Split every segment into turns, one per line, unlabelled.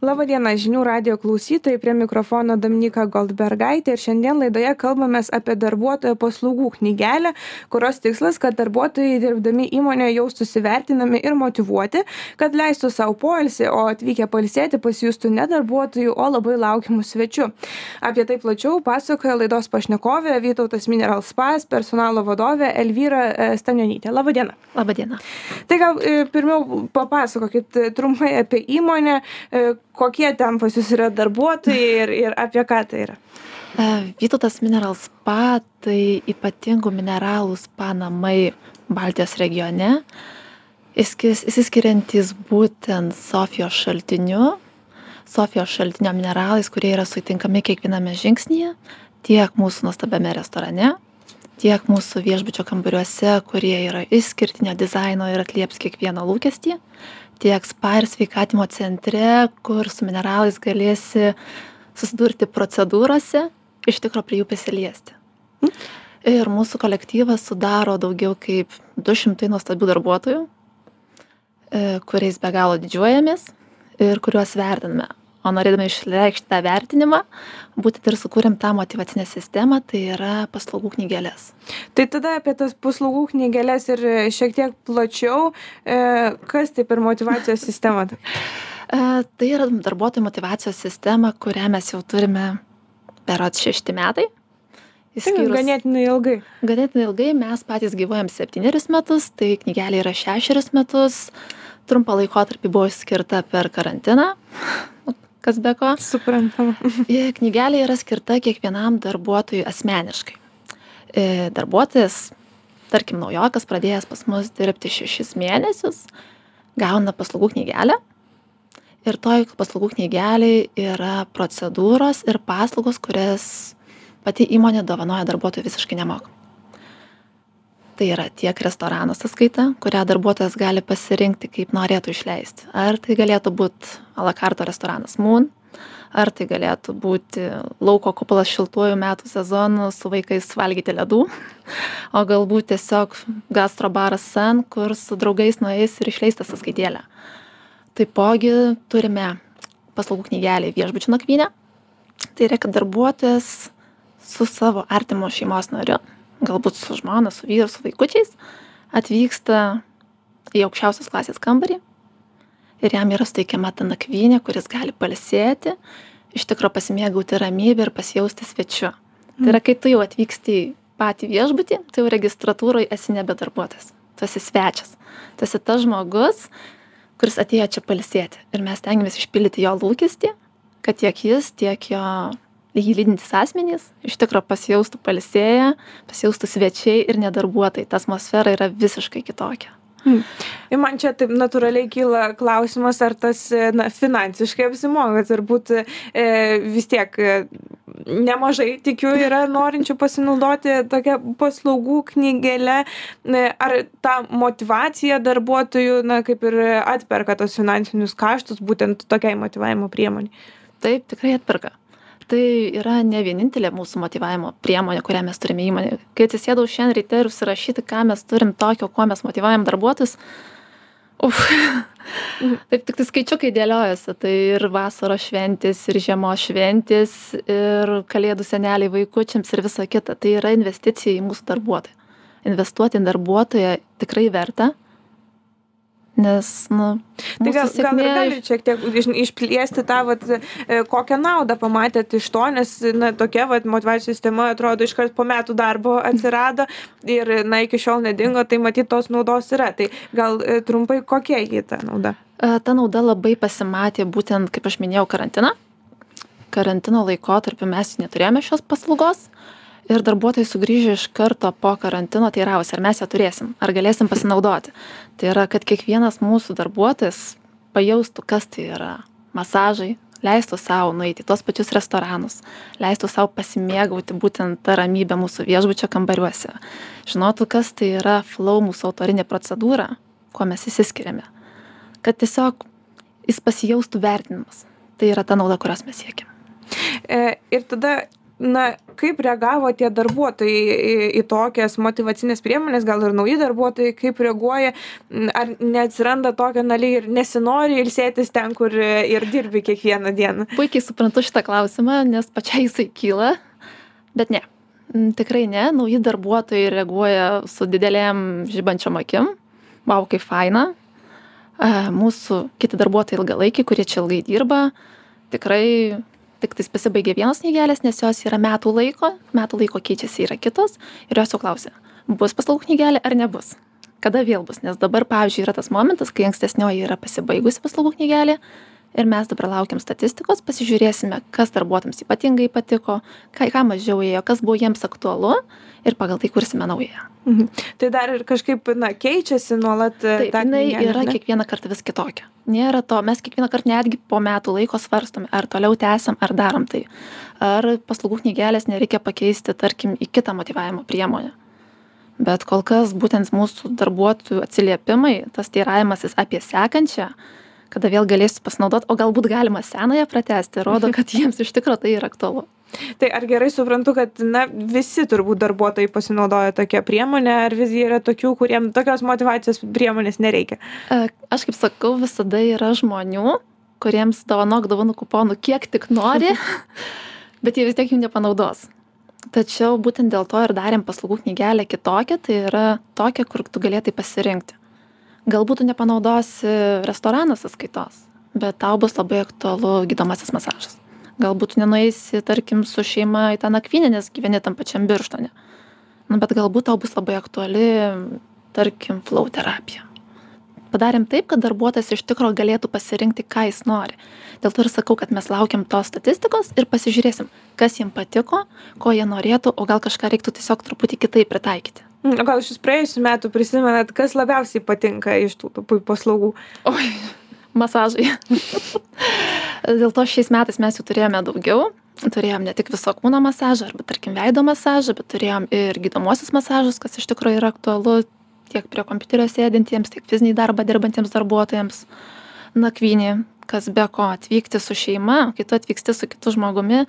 Labadiena žinių radio klausytojai, prie mikrofono Dominika Goldbergaitė ir šiandien laidoje kalbame apie darbuotojo paslaugų knygelę, kurios tikslas, kad darbuotojai dirbdami įmonėje jaustųsi vertinami ir motivuoti, kad leistų savo poilsį, o atvykę palsėti pasijustų ne darbuotojų, o labai laukiamų svečių. Apie tai plačiau pasakoja laidos pašnekovė Vytautas Mineral Spas, personalo vadovė Elvyra e, Stanionytė. Labadiena.
Labadiena.
Tai gal e, pirmiau papasakokit e, trumpai apie įmonę kokie ten pas jūs yra darbuotojai ir, ir apie ką tai yra?
E, Vytautas Mineral Spa tai ypatingų mineralų spa namai Baltijos regione, įsiskiriantis būtent Sofijos šaltiniu, Sofijos šaltinio mineralais, kurie yra sutinkami kiekviename žingsnyje, tiek mūsų nuostabiame restorane, tiek mūsų viešbučio kambariuose, kurie yra išskirtinio dizaino ir atlieps kiekvieno lūkestį, tiek spa ir sveikatinimo centre, kur su mineralais galėsi susidurti procedūrose, iš tikro prie jų prisiliesti. Ir mūsų kolektyvas sudaro daugiau kaip 200 nuostabių darbuotojų, e, kuriais be galo didžiuojamės ir kuriuos vertiname o norėdami išreikšti tą vertinimą būtent ir sukūrėm tą motyvacinę sistemą tai yra paslaugų knygeles
tai tada apie tas paslaugų knygeles ir šiek tiek plačiau e, kas tai per motyvacijos sistema?
E, tai yra darbuotojų motyvacijos sistema kurią mes jau turime berods šešti metai.
Išskyrus... Ganėtinai ilgai.
Ganėtinai ilgai. Mes patys gyvuojam septynerius metus, tai knygelė yra šešerius metus. Trumpą laikotarpį buvo skirta per karantiną, kas be ko.
Suprantama.
Knygelė yra skirta kiekvienam darbuotojui asmeniškai. E, darbuotojas, tarkim, naujokas pradėjęs pas mus dirbti šešis mėnesius, gauna paslaugų knygelę. Ir toj paslaugų knygelėje yra procedūros ir paslaugos, kurias pati įmonė dovanoja darbuotojui visiškai nemokamai tai yra tiek restorano sąskaita kurią darbuotojas gali pasirinkti kaip norėtų išleisti. Ar tai galėtų būt alakarto restoranas moon ar tai galėtų būti lauko kupolas šiltuoju metų sezonu su vaikais valgyti ledų o galbūt tiesiog gastro baras sun kur su draugais nueis ir išleis tą sąskaitėlę. Taipogi turime paslaugų knygelę viešbučių nakvynė tai yra kad darbuotojas su savo artimu šeimos nariu galbūt su žmona, su vyru, su vaikučiais, atvyksta į aukščiausios klasės kambarį ir jam yra suteikiama ta nakvynė, kuris gali palsėti, iš tikrųjų pasimėgauti ramybę ir pasijausti svečiu. Mm. Tai yra, kai tu jau atvyksti į patį viešbutį, tai jau registratūroje esi nebe darbuotojas, tu esi svečias, tu esi tas žmogus, kuris atėjo čia palsėti. Ir mes tengiamės išpildyti jo lūkestį, kad tiek jis, tiek jo jį lydintys asmenys iš tikro pasijaustų pailsėję pasijaustų svečiai ir ne darbuotojai ta atmosfera yra visiškai kitokia
Hmm. Ir man čia taip natūraliai kyla klausimas, ar tas na, finansiškai apsimoka. Turbūt e, vis tiek e, nemažai, tikiu, yra norinčių pasinaudoti tokią paslaugų knygelę. E, ar ta motivacija darbuotojų, na, kaip ir atperka tos finansinius kaštus būtent tokiai motivavimo priemoniai?
Taip, tikrai atperka tai yra ne vienintelė mūsų motyvavimo priemonė kurią mes turime įmonėje. Kai atsisėdau šiandien ryte ir užsirašyti ką mes turim tokio kuo mes motyvuojam darbuotojus uf taip tiktai skaičiukai dėliojasi tai ir vasaros šventės ir žiemos šventės ir kalėdų seneliai vaikučiams ir visa kita. Tai yra investicija į mūsų darbuotoją. Investuoti į darbuotoją tikrai verta nes nu
tai gal gal ir galit šiek tiek iš išplėsti tą vat e, kokią naudą pamatėt iš to nes na tokia vat motyvacijos sistema atrodo iškart po metų darbo atsirado ir na iki šiol nedingo tai matyt tos naudos yra. Tai gal e, trumpai kokia ji ta nauda?
E, ta nauda labai pasimatė būtent kaip aš minėjau karantiną. Karantino laikotarpiu mes neturėjome šios paslaugos ir darbuotojai sugrįžę iš karto po karantino teiravosi ar mes ją turėsim ar galėsim pasinaudoti. Tai yra kad kiekvienas mūsų darbuotojas pajaustų kas tai yra. Masažai leistų sau nueiti į tuos pačius restoranus leistų sau pasimėgauti būtent ta ramybe mūsų viešbučio kambariuose. Žinotų kas tai yra flow mūsų autorinė procedūra kuo mes išsiskiriame kad tiesiog jis pasijaustų vertinamas. Tai yra ta nauda kurios mes siekiam.
E, ir tada na kaip reagavo tie darbuotojai į, į tokias motivacinės priemonės, gal ir nauji darbuotojai, kaip reaguoja, ar neatsiranda tokio naliai ir nesinori ilsėtis ten, kur ir dirbi kiekvieną dieną.
Puikiai suprantu šitą klausimą, nes pačiai jisai kyla, bet ne. Tikrai ne, nauji darbuotojai reaguoja su didelėm žibančiom akim, wow, kaip faina. Mūsų kiti darbuotojai ilgalaikiai, kurie čia ilgai dirba, tikrai tiktais pasibaigė vienos knygelės, nes jos yra metų laiko, metų laiko keičiasi yra kitos ir jos jau klausia, bus paslaugų knygelė ar nebus. Kada vėl bus, nes dabar, pavyzdžiui, yra tas momentas, kai ankstesnioji yra pasibaigusi paslaugų knygelė ir mes dabar laukiam statistikos, pasižiūrėsime, kas darbuotojams ypatingai patiko, ką, ką mažiau ėjo, kas buvo jiems aktualu ir pagal tai kursime naują.
Mhm. Tai dar ir kažkaip, na, keičiasi nuolat.
E, Taip, jinai yra kiekvieną kartą vis kitokia. Nėra to, mes kiekvieną kartą netgi po metų laiko svarstome, ar toliau tęsiam, ar darom tai. Ar paslaugų knygelės nereikia pakeisti, tarkim, į kitą motivavimo priemonę. Bet kol kas būtent mūsų darbuotojų atsiliepimai, tas teiravimasis apie sekančią, kada vėl galėsiu pasinaudoti, o galbūt galima senąją pratesti, rodo, kad jiems iš tikrųjų tai yra aktualu.
Tai ar gerai suprantu, kad na, visi turbūt darbuotojai pasinaudoja tokią priemonę, ar visgi yra tokių, kuriems tokios motivacijos priemonės nereikia?
E, aš kaip sakau, visada yra žmonių, kuriems dovanok dovanų kuponų kiek tik nori, bet jie vis tiek jų nepanaudos. Tačiau būtent dėl to ir darėm paslaugų knygelę kitokią, tai yra tokia, kur tu galėtai pasirinkti. Galbūt tu nepanaudosi restorano sąskaitos, bet tau bus labai aktualu gydomasis masažas. Galbūt nenueisi tarkim su šeima į tą nakvynę nes gyveni tam pačiam birštone. Nu bet galbūt tau bus labai aktuali tarkim flow terapija padarėm taip kad darbuotojas iš tikro galėtų pasirinkti ką jis nori dėl to ir sakau kad mes laukiam tos statistikos ir pasižiūrėsim kas jiem patiko ko jie norėtų o gal kažką reiktų tiesiog truputį kitaip pritaikyti
mm, o gal iš praėjusių metų prisimenat kas labiausiai patinka iš tų tų paslaugų
oi masažai. Dėl to šiais metais mes jų turėjome daugiau. Turėjom ne tik viso kūno masažą, arba tarkim veido masažą, bet turėjom ir gydomosius masažus, kas iš tikrųjų yra aktualu tiek prie kompiuterio sėdintiems, tiek fizinį darbą dirbantiems darbuotojams. Nakvynį, kas be ko atvykti su šeima, kai tu atvyksti su kitu žmogumi,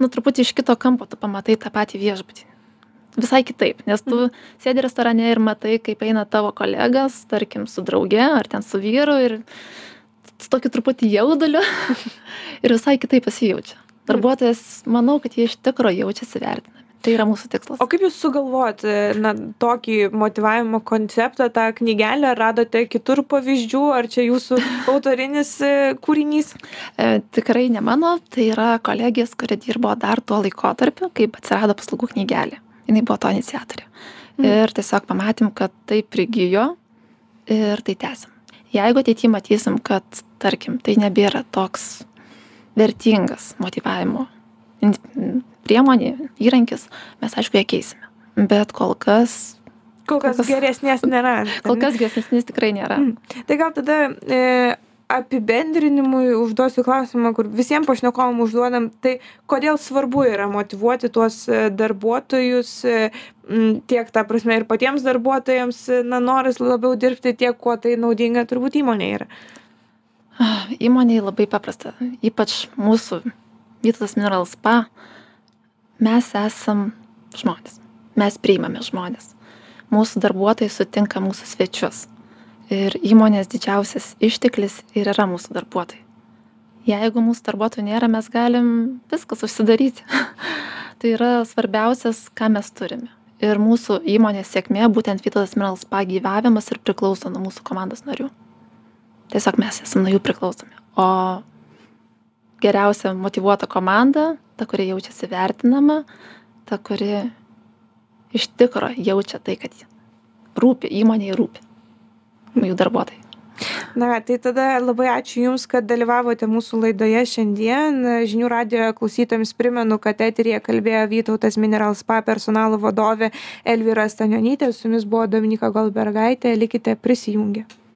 nu truputį iš kito kampo tu pamatai tą patį viešbutį. Visai kitaip, nes tu mhm. sėdi restorane ir matai, kaip eina tavo kolegas, tarkim, su drauge ar ten su vyru ir su tokiu truputį jauduliu ir visai kitaip pasijaučia. Darbuotojas, manau, kad jie iš tikrųjų jaučiasi vertinami. Tai yra mūsų tikslas.
O kaip jūs sugalvojot na, tokį motivavimo konceptą, tą knygelę, radote kitur pavyzdžių, ar čia jūsų autorinis e, kūrinys?
E, tikrai ne mano, tai yra kolegijas, kurie dirbo dar tuo laikotarpiu, kaip atsirado paslaugų knygelė. Jis buvo to iniciatorė. Mm. Ir tiesiog pamatėm, kad tai prigijo ir tai tęsim jeigu ateity matysim kad tarkim tai nebėra toks vertingas motyvavimo priemonė įrankis mes aišku ją keisime. Bet kol kas
kol kas geresnės nėra
kol kas geresnės tikrai nėra.
Mm. tai gal tada e, apibendrinimui užduosiu klausimą kur visiem pašnekovam užduodam tai kodėl svarbu yra motyvuoti tuos e, darbuotojus e, tiek ta prasme ir patiems darbuotojams na noras labiau dirbti tiek kuo tai naudinga turbūt įmonei yra?
Įmonei labai paprasta. Ypač mūsų vytautas mineral spa mes esam žmonės mes priimame žmones mūsų darbuotojai sutinka mūsų svečius ir įmonės didžiausias išteklis ir yra mūsų darbuotojai. Jeigu mūsų darbuotojų nėra, mes galim viskas užsidaryti. tai yra svarbiausias, ką mes turime. Ir mūsų įmonės sėkmė, būtent Vytautas Minerals pagyvavimas ir priklauso nuo mūsų komandos narių. Tiesiog mes esame nuo jų priklausomi. O geriausia motivuota komanda, ta, kuri jaučiasi vertinama, ta, kuri iš tikro jaučia tai, kad rūpi, įmonėje rūpi jų darbuotojai.
Na, tai tada labai ačiū Jums, kad dalyvavote mūsų laidoje šiandien. Žinių radio klausytojams primenu, kad eterija kalbėjo Vytautas Mineral Spa personalo vadovė Elvira Stanionytė, su Jumis buvo Dominika Golbergaitė, likite prisijungę.